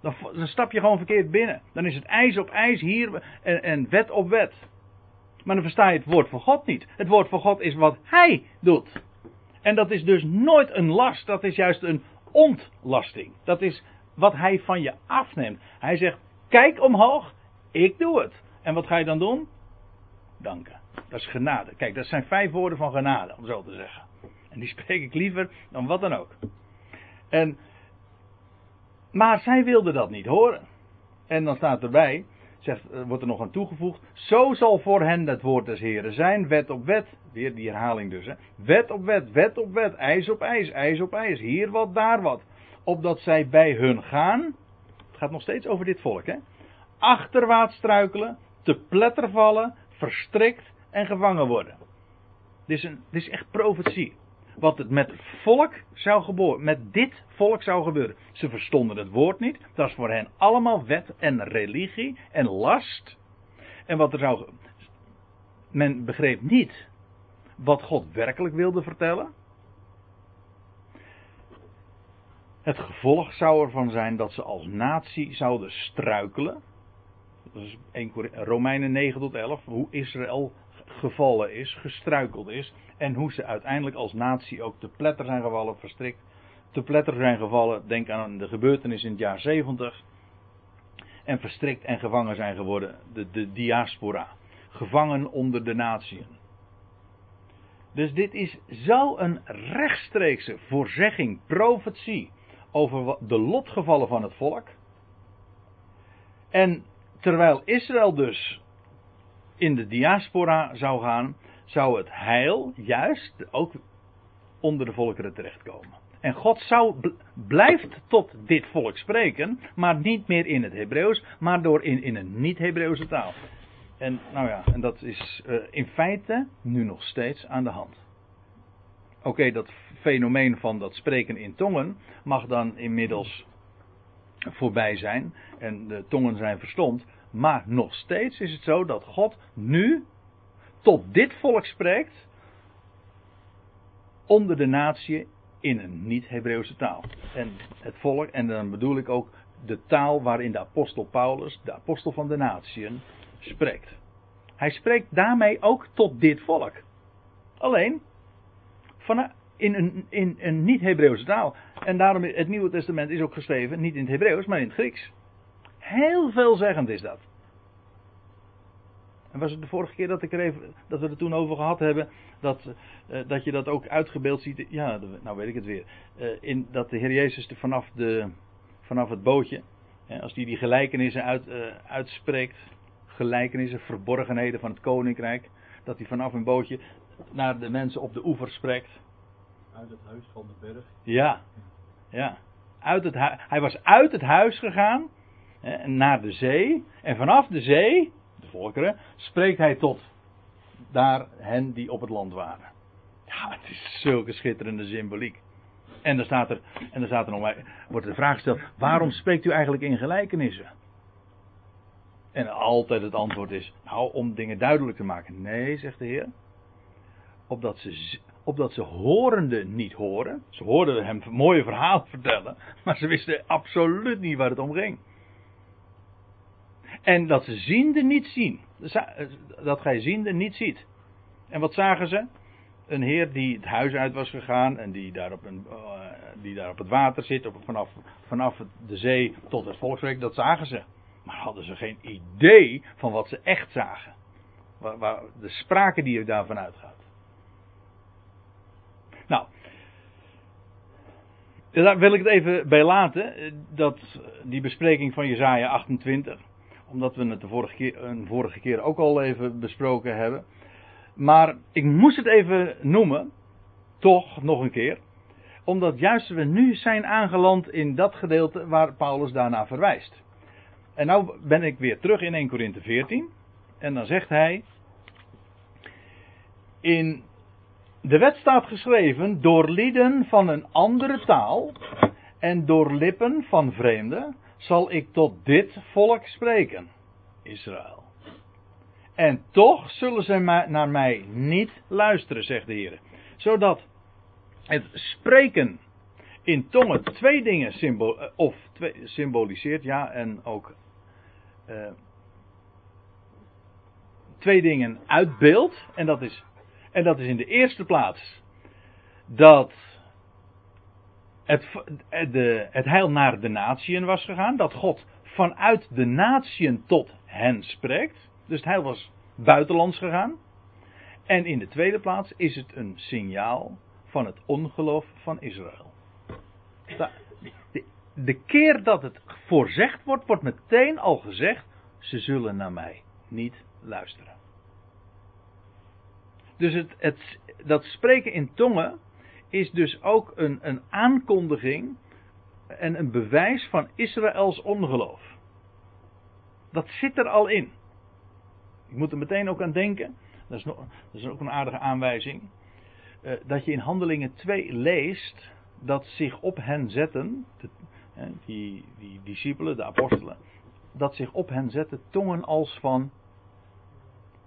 Dan, dan stap je gewoon verkeerd binnen. Dan is het ijs op ijs hier en, en wet op wet. Maar dan versta je het woord van God niet. Het woord van God is wat Hij doet. En dat is dus nooit een last, dat is juist een ontlasting. Dat is wat Hij van je afneemt. Hij zegt: Kijk omhoog, ik doe het. En wat ga je dan doen? Danken. Dat is genade. Kijk, dat zijn vijf woorden van genade, om zo te zeggen. En die spreek ik liever dan wat dan ook. En maar zij wilde dat niet horen. En dan staat erbij, zegt, wordt er nog aan toegevoegd. Zo zal voor hen het woord des Heren zijn, wet op wet. Weer die herhaling dus. Hè. Wet op wet, wet op wet, ijs op ijs, ijs op ijs. Hier wat, daar wat. Opdat zij bij hun gaan. Het gaat nog steeds over dit volk, hè. Achterwaarts struikelen, te pletter vallen, verstrikt en gevangen worden. Dit is, een, dit is echt profetie wat het met volk zou gebeuren, met dit volk zou gebeuren. Ze verstonden het woord niet. Dat is voor hen allemaal wet en religie en last. En wat er zou. Men begreep niet wat God werkelijk wilde vertellen. Het gevolg zou ervan zijn dat ze als natie zouden struikelen. Dat is 1 Romeinen 9 tot 11. Hoe Israël gevallen is, gestruikeld is. En hoe ze uiteindelijk als natie ook te pletter zijn gevallen, verstrikt. Te pletter zijn gevallen, denk aan de gebeurtenis in het jaar 70. En verstrikt en gevangen zijn geworden, de, de diaspora. Gevangen onder de natieën. Dus dit is zo een rechtstreekse voorzegging, profetie over de lotgevallen van het volk. En terwijl Israël dus in de diaspora zou gaan, zou het heil juist ook onder de volkeren terechtkomen. En God zou blijft tot dit volk spreken, maar niet meer in het Hebreeuws, maar door in, in een niet-Hebreeuwse taal. En nou ja, en dat is uh, in feite nu nog steeds aan de hand. Oké, dat fenomeen van dat spreken in tongen mag dan inmiddels voorbij zijn en de tongen zijn verstomd. Maar nog steeds is het zo dat God nu tot dit volk spreekt onder de natie in een niet-Hebreeuwse taal. En het volk, en dan bedoel ik ook de taal waarin de apostel Paulus, de apostel van de natieën, spreekt. Hij spreekt daarmee ook tot dit volk. Alleen van, in een, in een niet-Hebreeuwse taal. En daarom het Nieuwe Testament is ook geschreven niet in het Hebreeuws, maar in het Grieks. Heel veelzeggend is dat. En was het de vorige keer dat, ik er even, dat we het toen over gehad hebben, dat, uh, dat je dat ook uitgebeeld ziet. Ja, nou weet ik het weer. Uh, in, dat de Heer Jezus er vanaf, de, vanaf het bootje, hè, als hij die, die gelijkenissen uit, uh, uitspreekt, gelijkenissen, verborgenheden van het koninkrijk, dat hij vanaf een bootje naar de mensen op de oever spreekt. Uit het huis van de berg. Ja, ja. Uit het hij was uit het huis gegaan naar de zee. En vanaf de zee, de volkeren, spreekt hij tot daar hen die op het land waren. Ja, het is zulke schitterende symboliek. En dan staat er, en dan staat er nog, wordt de vraag gesteld: waarom spreekt u eigenlijk in gelijkenissen? En altijd het antwoord is: nou, om dingen duidelijk te maken. Nee, zegt de Heer. Opdat ze, opdat ze horende niet horen. Ze hoorden hem mooie verhalen vertellen, maar ze wisten absoluut niet waar het om ging. En dat ze ziende niet zien. Dat gij ziende niet ziet. En wat zagen ze? Een heer die het huis uit was gegaan en die daar op, een, uh, die daar op het water zit, op, vanaf, vanaf de zee tot het volksrijk, dat zagen ze. Maar hadden ze geen idee van wat ze echt zagen. Waar, waar de sprake die er daarvan uitgaat. Nou, daar wil ik het even bij laten, dat, die bespreking van Jezaja 28. Omdat we het de vorige keer, een vorige keer ook al even besproken hebben. Maar ik moest het even noemen, toch nog een keer. Omdat juist we nu zijn aangeland in dat gedeelte waar Paulus daarna verwijst. En nou ben ik weer terug in 1 Korinthe 14. En dan zegt hij. In de wet staat geschreven door lieden van een andere taal en door lippen van vreemden zal ik tot dit volk spreken, Israël. En toch zullen ze naar mij niet luisteren, zegt de Heer. Zodat het spreken in tongen twee dingen eh, of symboliseert, ja, en ook uh, twee dingen uitbeeldt. En en dat is in de eerste plaats dat het, de, het heil naar de natieën was gegaan. Dat God vanuit de natieën tot hen spreekt. Dus het heil was buitenlands gegaan. En in de tweede plaats is het een signaal van het ongeloof van Israël. De, keer dat het voorzegd wordt, wordt meteen al gezegd: ze zullen naar mij niet luisteren. Dus het, het, dat spreken in tongen is dus ook een, een aankondiging en een bewijs van Israëls ongeloof. Dat zit er al in. Ik moet er meteen ook aan denken. Dat is, nog, dat is ook een aardige aanwijzing. Uh, dat je in Handelingen 2 leest dat zich op hen zetten, die, die discipelen, de apostelen, dat zich op hen zetten tongen als van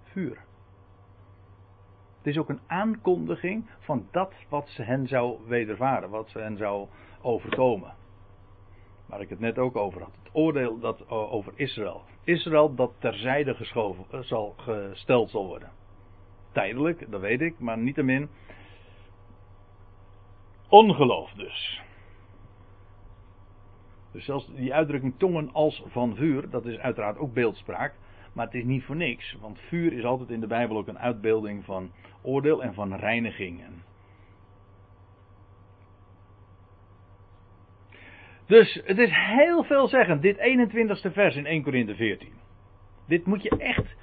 vuur. Het is ook een aankondiging van dat wat ze hen zou wedervaren, wat ze hen zou overkomen. Waar ik het net ook over had. Het oordeel dat over Israël. Israël dat terzijde geschoven, eh, zal, gesteld zal worden. tijdelijk, dat weet ik, maar niettemin. Ongeloof dus. Dus zelfs die uitdrukking tongen als van vuur, dat is uiteraard ook beeldspraak. Maar het is niet voor niks, want vuur is altijd in de Bijbel ook een uitbeelding van oordeel en van reiniging. Dus het is heel veelzeggend, dit 21ste vers in 1 Korinthe 14. Dit moet je echt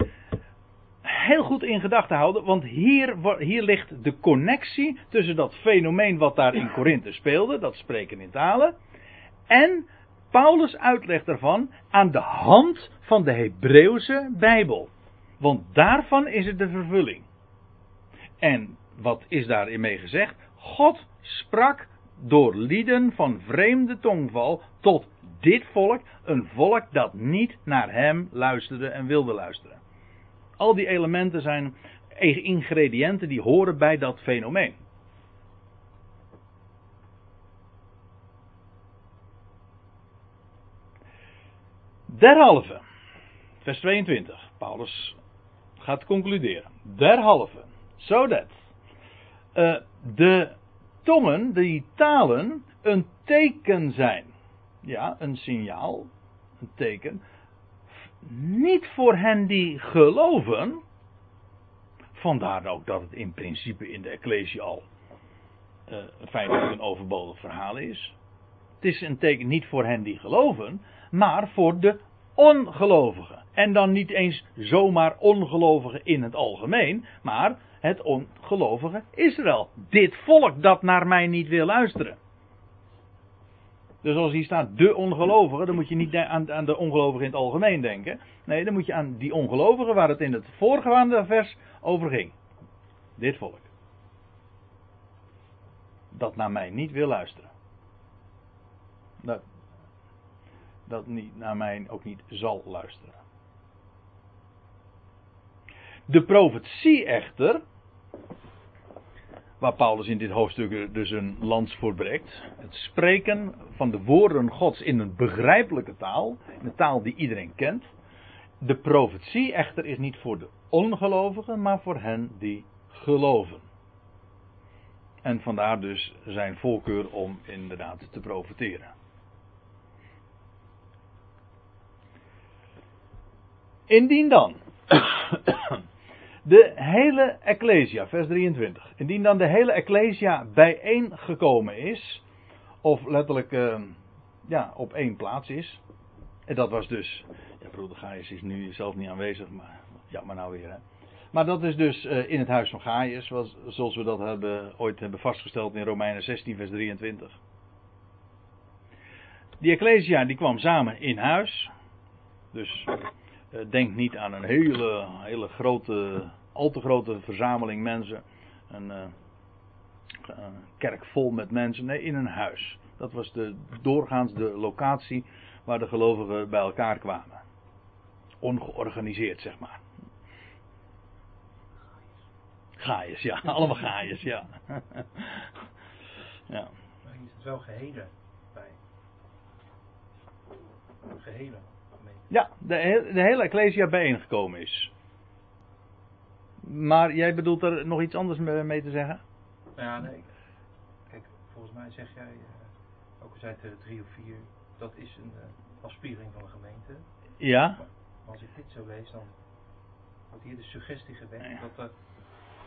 heel goed in gedachten houden, want hier, hier ligt de connectie tussen dat fenomeen wat daar in Korinthe speelde, dat spreken in talen, en Paulus' uitleg daarvan aan de hand van de Hebreeuwse Bijbel. Want daarvan is het de vervulling. En wat is daarin mee gezegd? God sprak door lieden van vreemde tongval tot dit volk, een volk dat niet naar hem luisterde en wilde luisteren. Al die elementen zijn ingrediënten die horen bij dat fenomeen. Derhalve, vers 22, Paulus gaat concluderen. Derhalve, zodat uh, de tongen, die talen, een teken zijn. Ja, een signaal, een teken. Niet voor hen die geloven. Vandaar ook dat het in principe in de Ecclesie al uh, feitelijk een overbodig verhaal is. Het is een teken niet voor hen die geloven, maar voor de ongelovigen. En dan niet eens zomaar ongelovigen in het algemeen, maar het ongelovige Israël. Dit volk dat naar mij niet wil luisteren. Dus als hier staat de ongelovigen, dan moet je niet aan, aan de ongelovigen in het algemeen denken. Nee, dan moet je aan die ongelovigen waar het in het voorgaande vers over ging. Dit volk. Dat naar mij niet wil luisteren. Dat, dat niet, naar mij ook niet zal luisteren. De profetie echter, waar Paulus in dit hoofdstuk dus een lans voor breekt, het spreken van de woorden Gods in een begrijpelijke taal, een taal die iedereen kent. De profetie echter is niet voor de ongelovigen, maar voor hen die geloven. En vandaar dus zijn voorkeur om inderdaad te profeteren. Indien dan [COUGHS] de hele Ecclesia, vers 23, indien dan de hele Ecclesia bijeengekomen is, of letterlijk uh, ja, op één plaats is, en dat was dus, ja, broeder Gaius is nu zelf niet aanwezig, maar ja, maar nou weer hè. Maar dat is dus uh, in het huis van Gaius, zoals we dat hebben, ooit hebben vastgesteld in Romeinen 16, vers 23. Die Ecclesia die kwam samen in huis, dus eh, denk niet aan een hele, hele grote, al te grote verzameling mensen. Een, uh, een, kerk vol met mensen. Nee, in een huis. Dat was de, doorgaans de locatie waar de gelovigen bij elkaar kwamen. Ongeorganiseerd, zeg maar. Gaaiers, ja. [LAUGHS] Allemaal gaaiers, ja. [LAUGHS] ja. Hier het wel gehele bij. Gehele. Ja, de, de hele Ecclesia bijeengekomen is. Maar jij bedoelt er nog iets anders mee te zeggen? Ja, nee. Kijk, volgens mij zeg jij, uh, ook al zei het drie of vier, dat is een uh, afspiegeling van de gemeente. Ja. Maar als ik dit zo lees, dan wordt hier de suggestie gewekt dat de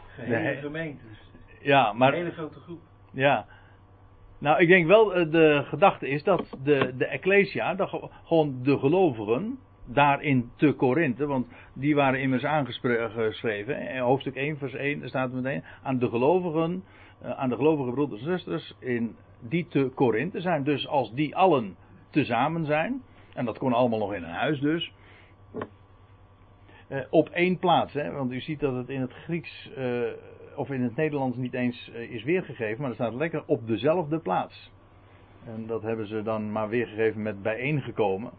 gehele de gemeente, dus ja, maar, een hele grote groep. Ja, nou, ik denk wel, eh, de gedachte is dat de, de Ecclesia, gewoon de gelovigen, daarin te Korinthe, want die waren immers aangeschreven. In hoofdstuk 1, vers 1 staat meteen, aan de gelovigen, eh, aan de gelovige broeders en zusters, in, die te Korinthe zijn. Dus als die allen tezamen zijn, en dat kon allemaal nog in een huis dus, eh, op één plaats, hè, want u ziet dat het in het Grieks of in het Nederlands niet eens eh, is weergegeven, maar er staat lekker op dezelfde plaats. En dat hebben ze dan maar weergegeven met bijeengekomen.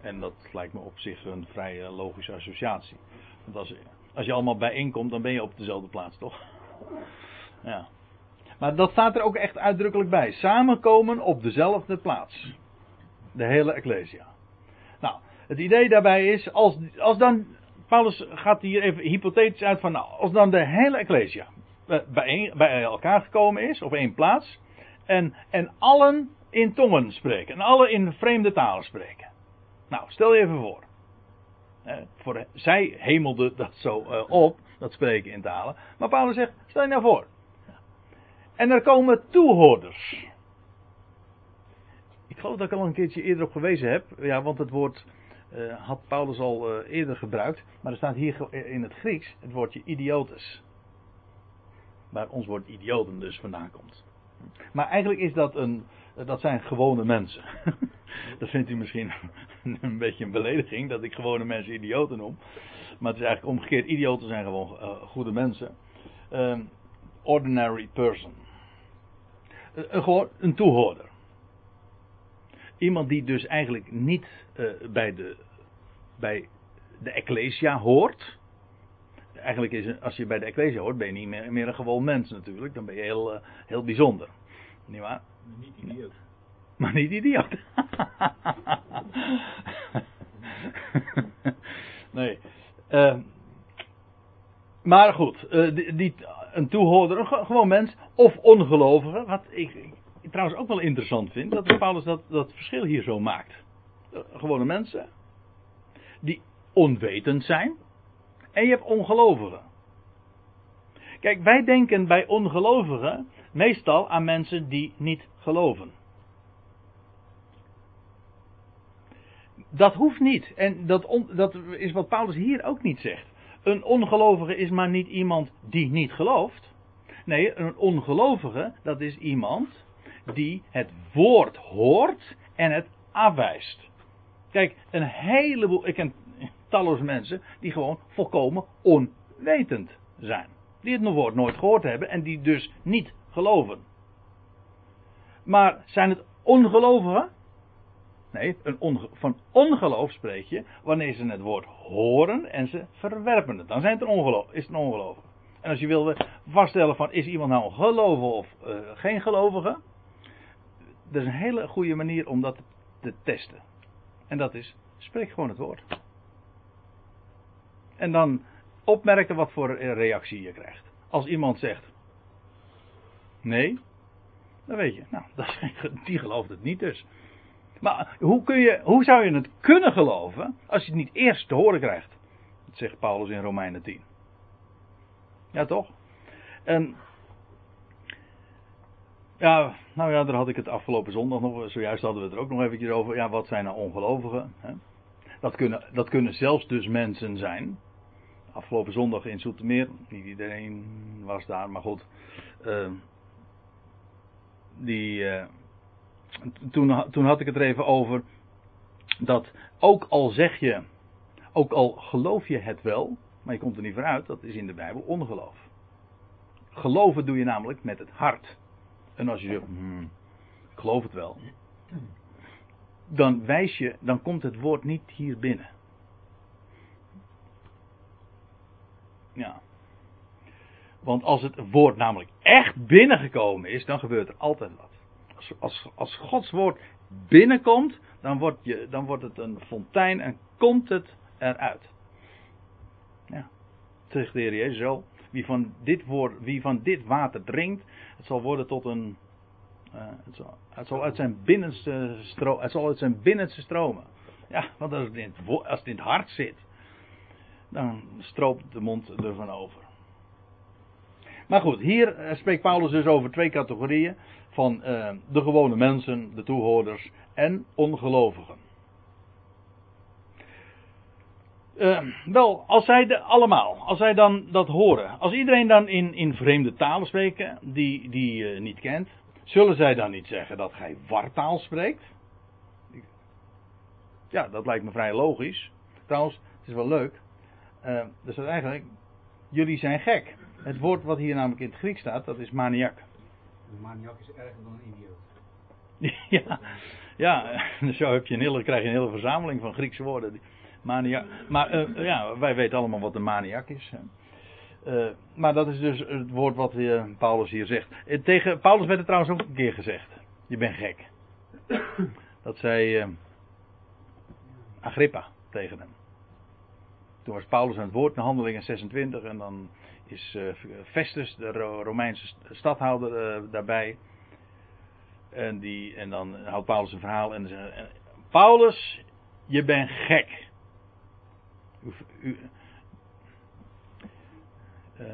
En dat lijkt me op zich een vrij eh, logische associatie. Want als, als je allemaal bijeenkomt, dan ben je op dezelfde plaats, toch? Ja. Maar dat staat er ook echt uitdrukkelijk bij. Samenkomen op dezelfde plaats. De hele Ecclesia. Nou, het idee daarbij is, als, als dan Paulus gaat hier even hypothetisch uit van, nou, als dan de hele Ecclesia bij, elkaar gekomen is, op één plaats, en, en allen in tongen spreken, en allen in vreemde talen spreken. Nou, stel je even voor. voor, zij hemelde dat zo uh, op, dat spreken in talen. Maar Paulus zegt, stel je nou voor. En er komen toehoorders. Ik geloof dat ik al een keertje eerder op gewezen heb. Ja, want het woord uh, had Paulus al uh, eerder gebruikt. Maar er staat hier in het Grieks het woordje idiotes. Waar ons woord idioten dus vandaan komt. Maar eigenlijk is dat een. Dat zijn gewone mensen. [LAUGHS] dat vindt u misschien [LAUGHS] een beetje een belediging dat ik gewone mensen idioten noem. Maar het is eigenlijk omgekeerd. Idioten zijn gewoon uh, goede mensen. Uh, ordinary person. Uh, gewoon een toehoorder. Iemand die dus eigenlijk niet uh, bij, de, bij de Ecclesia hoort. Eigenlijk is als je bij de Ecclesia hoort, ben je niet meer, meer een gewoon mens natuurlijk. Dan ben je heel, uh, heel bijzonder. Niet waar? Niet idioot. Maar niet idioot. nee. Uh, maar goed, uh, die, die, een toehoorder, een gewoon mens, of ongelovige, wat ik, ik, trouwens ook wel interessant vind, dat Paulus dat, dat verschil hier zo maakt. Uh, gewone mensen, die onwetend zijn, en je hebt ongelovigen. Kijk, wij denken bij ongelovigen meestal aan mensen die niet geloven. Dat hoeft niet. En dat, dat is wat Paulus hier ook niet zegt. Een ongelovige is maar niet iemand die niet gelooft. Nee, een ongelovige, dat is iemand die het woord hoort en het afwijst. Kijk, een heleboel, ik ken talloze mensen die gewoon volkomen onwetend zijn. Die het woord nooit gehoord hebben en die dus niet geloven. Maar zijn het ongelovigen? Nee, een van ongeloof spreek je wanneer ze het woord horen en ze verwerpen het. Dan zijn het een ongeloof, is het een ongelovige. En als je wilde vaststellen van is iemand nou een gelovige of uh, geen gelovige. Dat is een hele goede manier om dat te testen. En dat is, spreek gewoon het woord. En dan opmerken wat voor reactie je krijgt. Als iemand zegt, nee, dan weet je, nou, [LAUGHS] die gelooft het niet dus. Maar hoe, kun je, hoe zou je het kunnen geloven als je het niet eerst te horen krijgt? Dat zegt Paulus in Romeinen 10. Ja, toch? En. Ja, nou ja, daar had ik het afgelopen zondag nog. Zojuist hadden we het er ook nog eventjes over. Ja, wat zijn nou ongelovigen? Hè? Dat, kunnen, dat kunnen zelfs dus mensen zijn. Afgelopen zondag in Zoetermeer. Niet iedereen was daar, maar goed. Uh, die. Uh, toen, toen had ik het er even over dat ook al zeg je, ook al geloof je het wel, maar je komt er niet vooruit, dat is in de Bijbel ongeloof. Geloven doe je namelijk met het hart. En als je zegt, hmm, ik geloof het wel, dan wijs je, dan komt het woord niet hier binnen. Ja. Want als het woord namelijk echt binnengekomen is, dan gebeurt er altijd wat als, als, als Gods woord binnenkomt, dan wordt, je, dan wordt het een fontein en komt het eruit. Ja, zegt de Heer zo. Wie van dit, woord, wie van dit water drinkt, het zal worden tot een. Uh, het, zal, het, zal, uit zijn binnenste het zal uit zijn binnenste stromen. Ja, want als het in het hart zit, dan stroopt de mond ervan over. Maar goed, hier eh, spreekt Paulus dus over twee categorieën van uh, de gewone mensen, de toehoorders en ongelovigen. Uh, wel, als zij de, allemaal, als zij dan dat horen, als iedereen dan in, in vreemde talen spreken die, die je uh, niet kent, zullen zij dan niet zeggen dat gij wartaal spreekt? Ja, dat lijkt me vrij logisch. Trouwens, het is wel leuk. Uh, dus dat eigenlijk, jullie zijn gek. Het woord wat hier namelijk in het Grieks staat, dat is maniak. Een maniak is erger dan een idioot. [LAUGHS] ja, ja, [LAUGHS] zo heb je een hele, krijg je een hele verzameling van Griekse woorden. Maniak. Maar uh, ja, wij weten allemaal wat een maniak is. Uh, maar dat is dus het woord wat uh, Paulus hier zegt. Tegen Paulus werd het trouwens ook een keer gezegd. Je bent gek. [COUGHS] Dat zei Agrippa tegen hem. Toen was Paulus aan het woord in Handelingen 26 en dan is uh, Festus, de Romeinse stadhouder, uh, daarbij. En, die, en dan houdt Paulus een verhaal en zegt: Paulus, je bent gek. U, u, uh,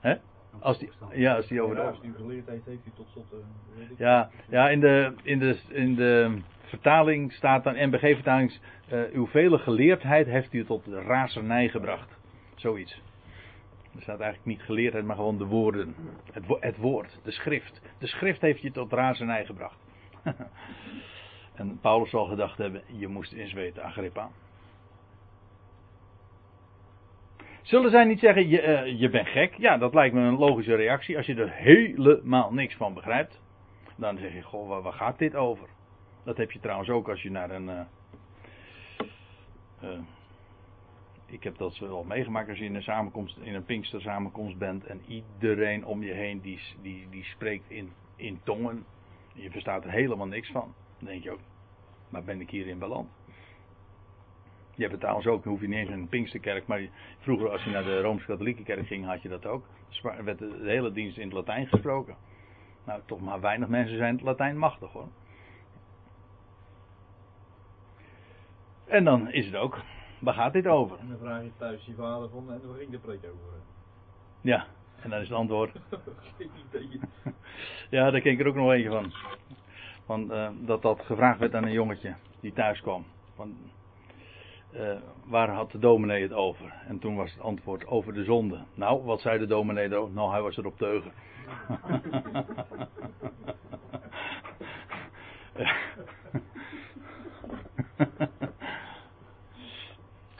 hè? Als die, ja, als die over de. Ja, als die heeft, hij tot slot. ja, ja, in de, in de, in de vertaling staat dan, NBG-vertaling, uh, uw vele geleerdheid heeft u tot razernij gebracht. Zoiets. Er staat eigenlijk niet geleerdheid, maar gewoon de woorden. Het, het woord, de schrift. De schrift heeft je tot razernij gebracht. [LAUGHS] en Paulus zal gedacht hebben, je moest eens weten, Agrippa. Zullen zij niet zeggen, je, uh, je bent gek? Ja, dat lijkt me een logische reactie. Als je er helemaal niks van begrijpt, dan zeg je, goh, waar gaat dit over? Dat heb je trouwens ook als je naar een... Uh, uh, ik heb dat wel meegemaakt als je in een samenkomst, in een Pinkster samenkomst bent en iedereen om je heen die, die, die spreekt in, in tongen. Je verstaat er helemaal niks van. Dan denk je ook, maar ben ik hierin beland? Je hebt het trouwens ook, hoef je niet eens in een Pinksterkerk, maar vroeger als je naar de Rooms-Katholieke kerk ging, had je dat ook. Er werd de hele dienst in het Latijn gesproken. Nou, toch maar weinig mensen zijn het Latijn machtig hoor. En dan is het ook, waar gaat dit over? En dan vraag je thuis je vader van, en waar ging de preek over? Ja, en dan is het antwoord. [LAUGHS] [LAUGHS] ja, daar ken ik er ook nog eentje van. van uh, dat dat gevraagd werd aan een jongetje die thuis kwam. Van, uh, waar had de dominee het over? En toen was het antwoord over de zonde. Nou, wat zei de dominee erover? Nou, hij was er op teugen. [LAUGHS]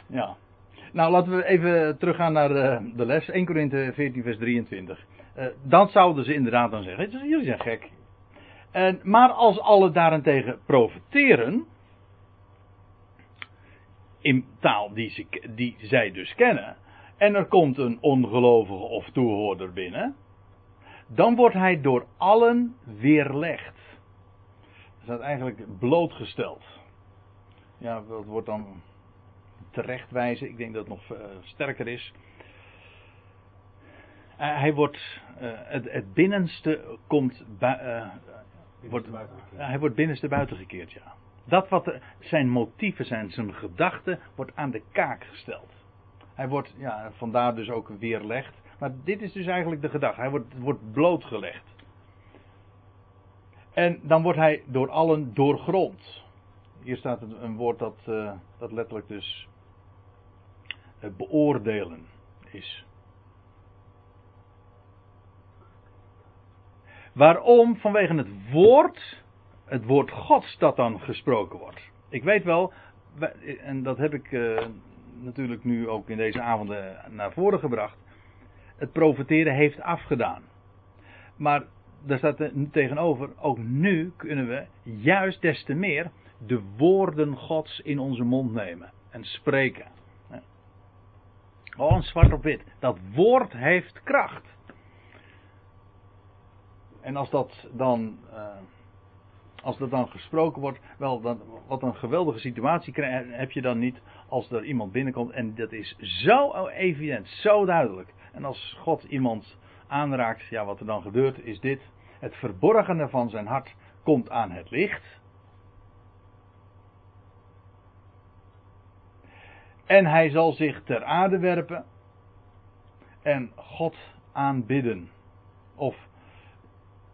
ja. Nou, laten we even teruggaan naar de, de les. 1 Korinthe 14, vers 23. Uh, dan zouden ze inderdaad dan zeggen: jullie zijn gek. En, maar als alle daarentegen profiteren in taal die, ze, die zij dus kennen, en er komt een ongelovige of toehoorder binnen, dan wordt hij door allen weerlegd. Dat staat eigenlijk blootgesteld. Ja, dat wordt dan terechtwijzen. Ik denk dat het nog uh, sterker is. Uh, hij wordt, uh, het, het, binnenste komt, wordt, hij wordt binnenste buiten gekeerd, ja. Dat wat zijn motieven zijn, zijn gedachten, wordt aan de kaak gesteld. Hij wordt, ja, vandaar dus ook weerlegd. Maar dit is dus eigenlijk de gedachte. Hij wordt, wordt blootgelegd. En dan wordt hij door allen doorgrond. Hier staat een, woord dat, uh, dat letterlijk dus beoordelen is. Waarom? Vanwege het woord het woord Gods dat dan gesproken wordt. Ik weet wel, en dat heb ik uh, natuurlijk nu ook in deze avonden naar voren gebracht. Het profeteren heeft afgedaan. Maar daar staat er tegenover, ook nu kunnen we juist des te meer de woorden Gods in onze mond nemen en spreken. Gewoon zwart op wit. Dat woord heeft kracht. En als dat dan. Uh, als er dan gesproken wordt, wel, dan, wat een geweldige situatie heb je dan niet als er iemand binnenkomt en dat is zo evident, zo duidelijk. En als God iemand aanraakt, ja, wat er dan gebeurt is dit. Het verborgene van zijn hart komt aan het licht. En hij zal zich ter aarde werpen en God aanbidden. Of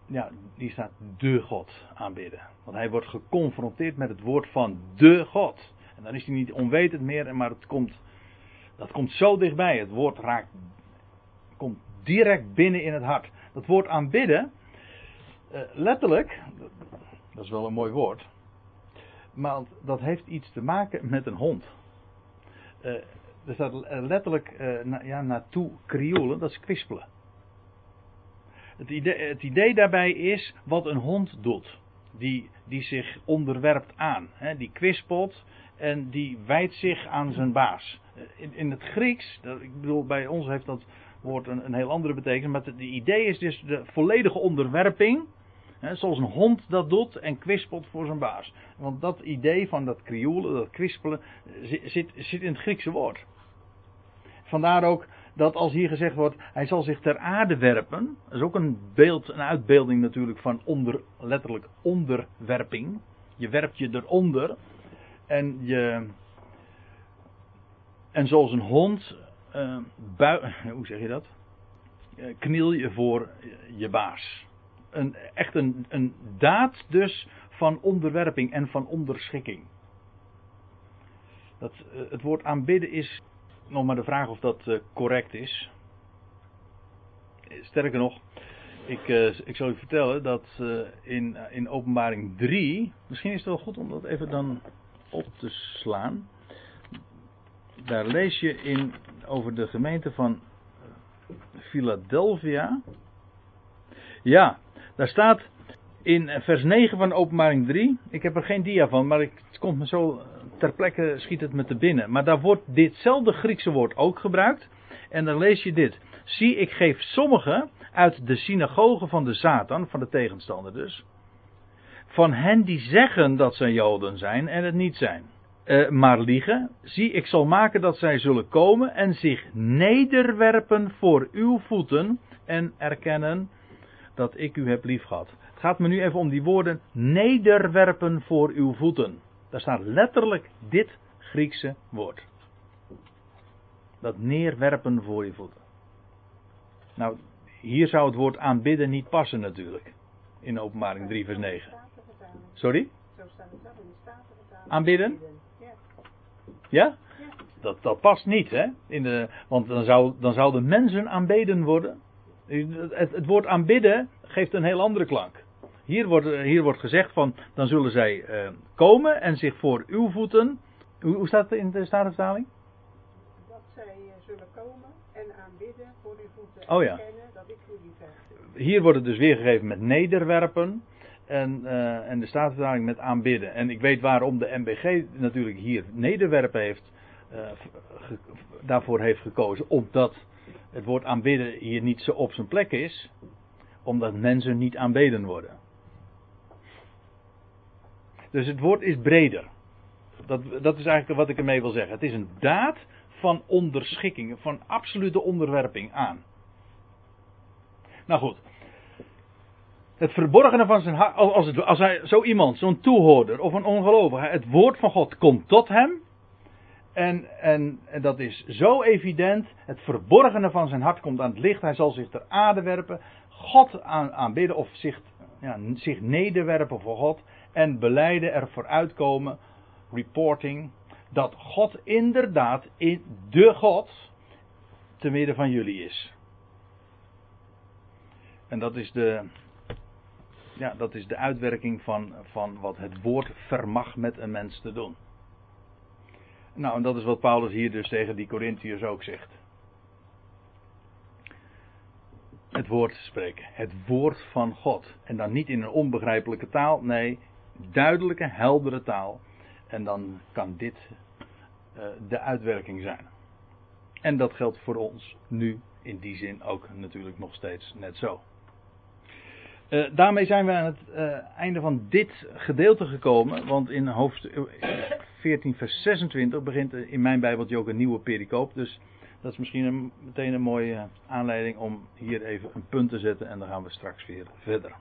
ja, die staat de God aanbidden. Want hij wordt geconfronteerd met het woord van de God. En dan is hij niet onwetend meer, maar het komt, dat komt zo dichtbij. Het woord raakt, komt direct binnen in het hart. Dat woord aanbidden, uh, letterlijk, dat is wel een mooi woord, maar dat heeft iets te maken met een hond. Uh, er staat letterlijk na, ja, naartoe krioelen, dat is kwispelen. Het idee, het idee daarbij is wat een hond doet. Die, die zich onderwerpt aan. Hè, die kwispelt en die wijdt zich aan zijn baas. In, in het Grieks, dat, ik bedoel, bij ons heeft dat woord een, een heel andere betekenis. Maar het idee is dus de volledige onderwerping. Zoals een hond dat doet en kwispelt voor zijn baas. Want dat idee van dat krioelen, dat kwispelen, zit, zit, zit in het Griekse woord. Vandaar ook dat als hier gezegd wordt, hij zal zich ter aarde werpen. Dat is ook een beeld, een uitbeelding natuurlijk van onder, letterlijk onderwerping. Je werpt je eronder. En je. En zoals een hond. Uh, [LAUGHS] hoe zeg je dat? Uh, kniel je voor je baas. Een, echt een, een daad dus van onderwerping en van onderschikking. Dat, uh, het woord aanbidden is nog maar de vraag of dat uh, correct is. Sterker nog, ik, ik zal u vertellen dat in, in openbaring 3, misschien is het wel goed om dat even dan op te slaan. Daar lees je in, over de gemeente van Philadelphia. Ja, daar staat in vers 9 van openbaring 3. Ik heb er geen dia van, maar ik, het komt me zo ter plekke schiet het me te binnen. Maar daar wordt ditzelfde Griekse woord ook gebruikt. En dan lees je dit. Zie, ik geef sommigen uit de synagoge van de Satan, van de tegenstander dus. Van hen die zeggen dat zij Joden zijn en het niet zijn. Uh, maar liegen. Zie, ik zal maken dat zij zullen komen en zich nederwerpen voor uw voeten en erkennen dat ik u heb liefgehad. Het gaat me nu even om die woorden nederwerpen voor uw voeten. Daar staat letterlijk dit Griekse woord. Dat neerwerpen voor je voeten. Nou, hier zou het woord aanbidden niet passen natuurlijk. In openbaring 3 vers 9. Sorry? Aanbidden? Ja? Dat, dat past niet, hè? In de, want dan, zou, dan zouden mensen aanbeden worden. Het, het woord aanbidden geeft een heel andere klank. Hier wordt, hier wordt gezegd van, dan zullen zij uh, komen en zich voor uw voeten. Hoe, staat het in de Statenvertaling? Dat zij uh, zullen komen en aanbidden voor uw voeten. Oh ja. Dat ik heb. Hier wordt het dus weergegeven met nederwerpen. En, uh, en de Statenvertaling met aanbidden. En ik weet waarom de MBG natuurlijk hier nederwerpen heeft, daarvoor heeft gekozen. Omdat het woord aanbidden hier niet zo op zijn plek is. Omdat mensen niet aanbeden worden. Dus het woord is breder. Dat, dat is eigenlijk wat ik ermee wil zeggen. Het is een daad van onderschikking, van absolute onderwerping aan. Nou goed. Het verborgene van zijn hart, als, als hij zo iemand, zo'n toehoorder of een ongelovige, het woord van God komt tot hem. En, en, en dat is zo evident. Het verborgene van zijn hart komt aan het licht. Hij zal zich ter aarde werpen. God aan, aanbidden of zich, ja, zich nederwerpen voor God en beleiden er vooruitkomen, reporting, dat God inderdaad in de God te midden van jullie is. En dat is de, ja, dat is de uitwerking van, van wat het woord vermag met een mens te doen. Nou, en dat is wat Paulus hier dus tegen die Corinthiërs ook zegt. Het woord spreken. Het woord van God. En dan niet in een onbegrijpelijke taal. Nee, duidelijke, heldere taal. En dan kan dit uh, de uitwerking zijn. En dat geldt voor ons nu in die zin ook natuurlijk nog steeds net zo. Uh, daarmee zijn we aan het uh, einde van dit gedeelte gekomen. Want in hoofdstuk 14, vers 26 begint in mijn Bijbeltje ook een nieuwe pericoop. Dus dat is misschien een, meteen een mooie aanleiding om hier even een punt te zetten. En dan gaan we straks weer verder.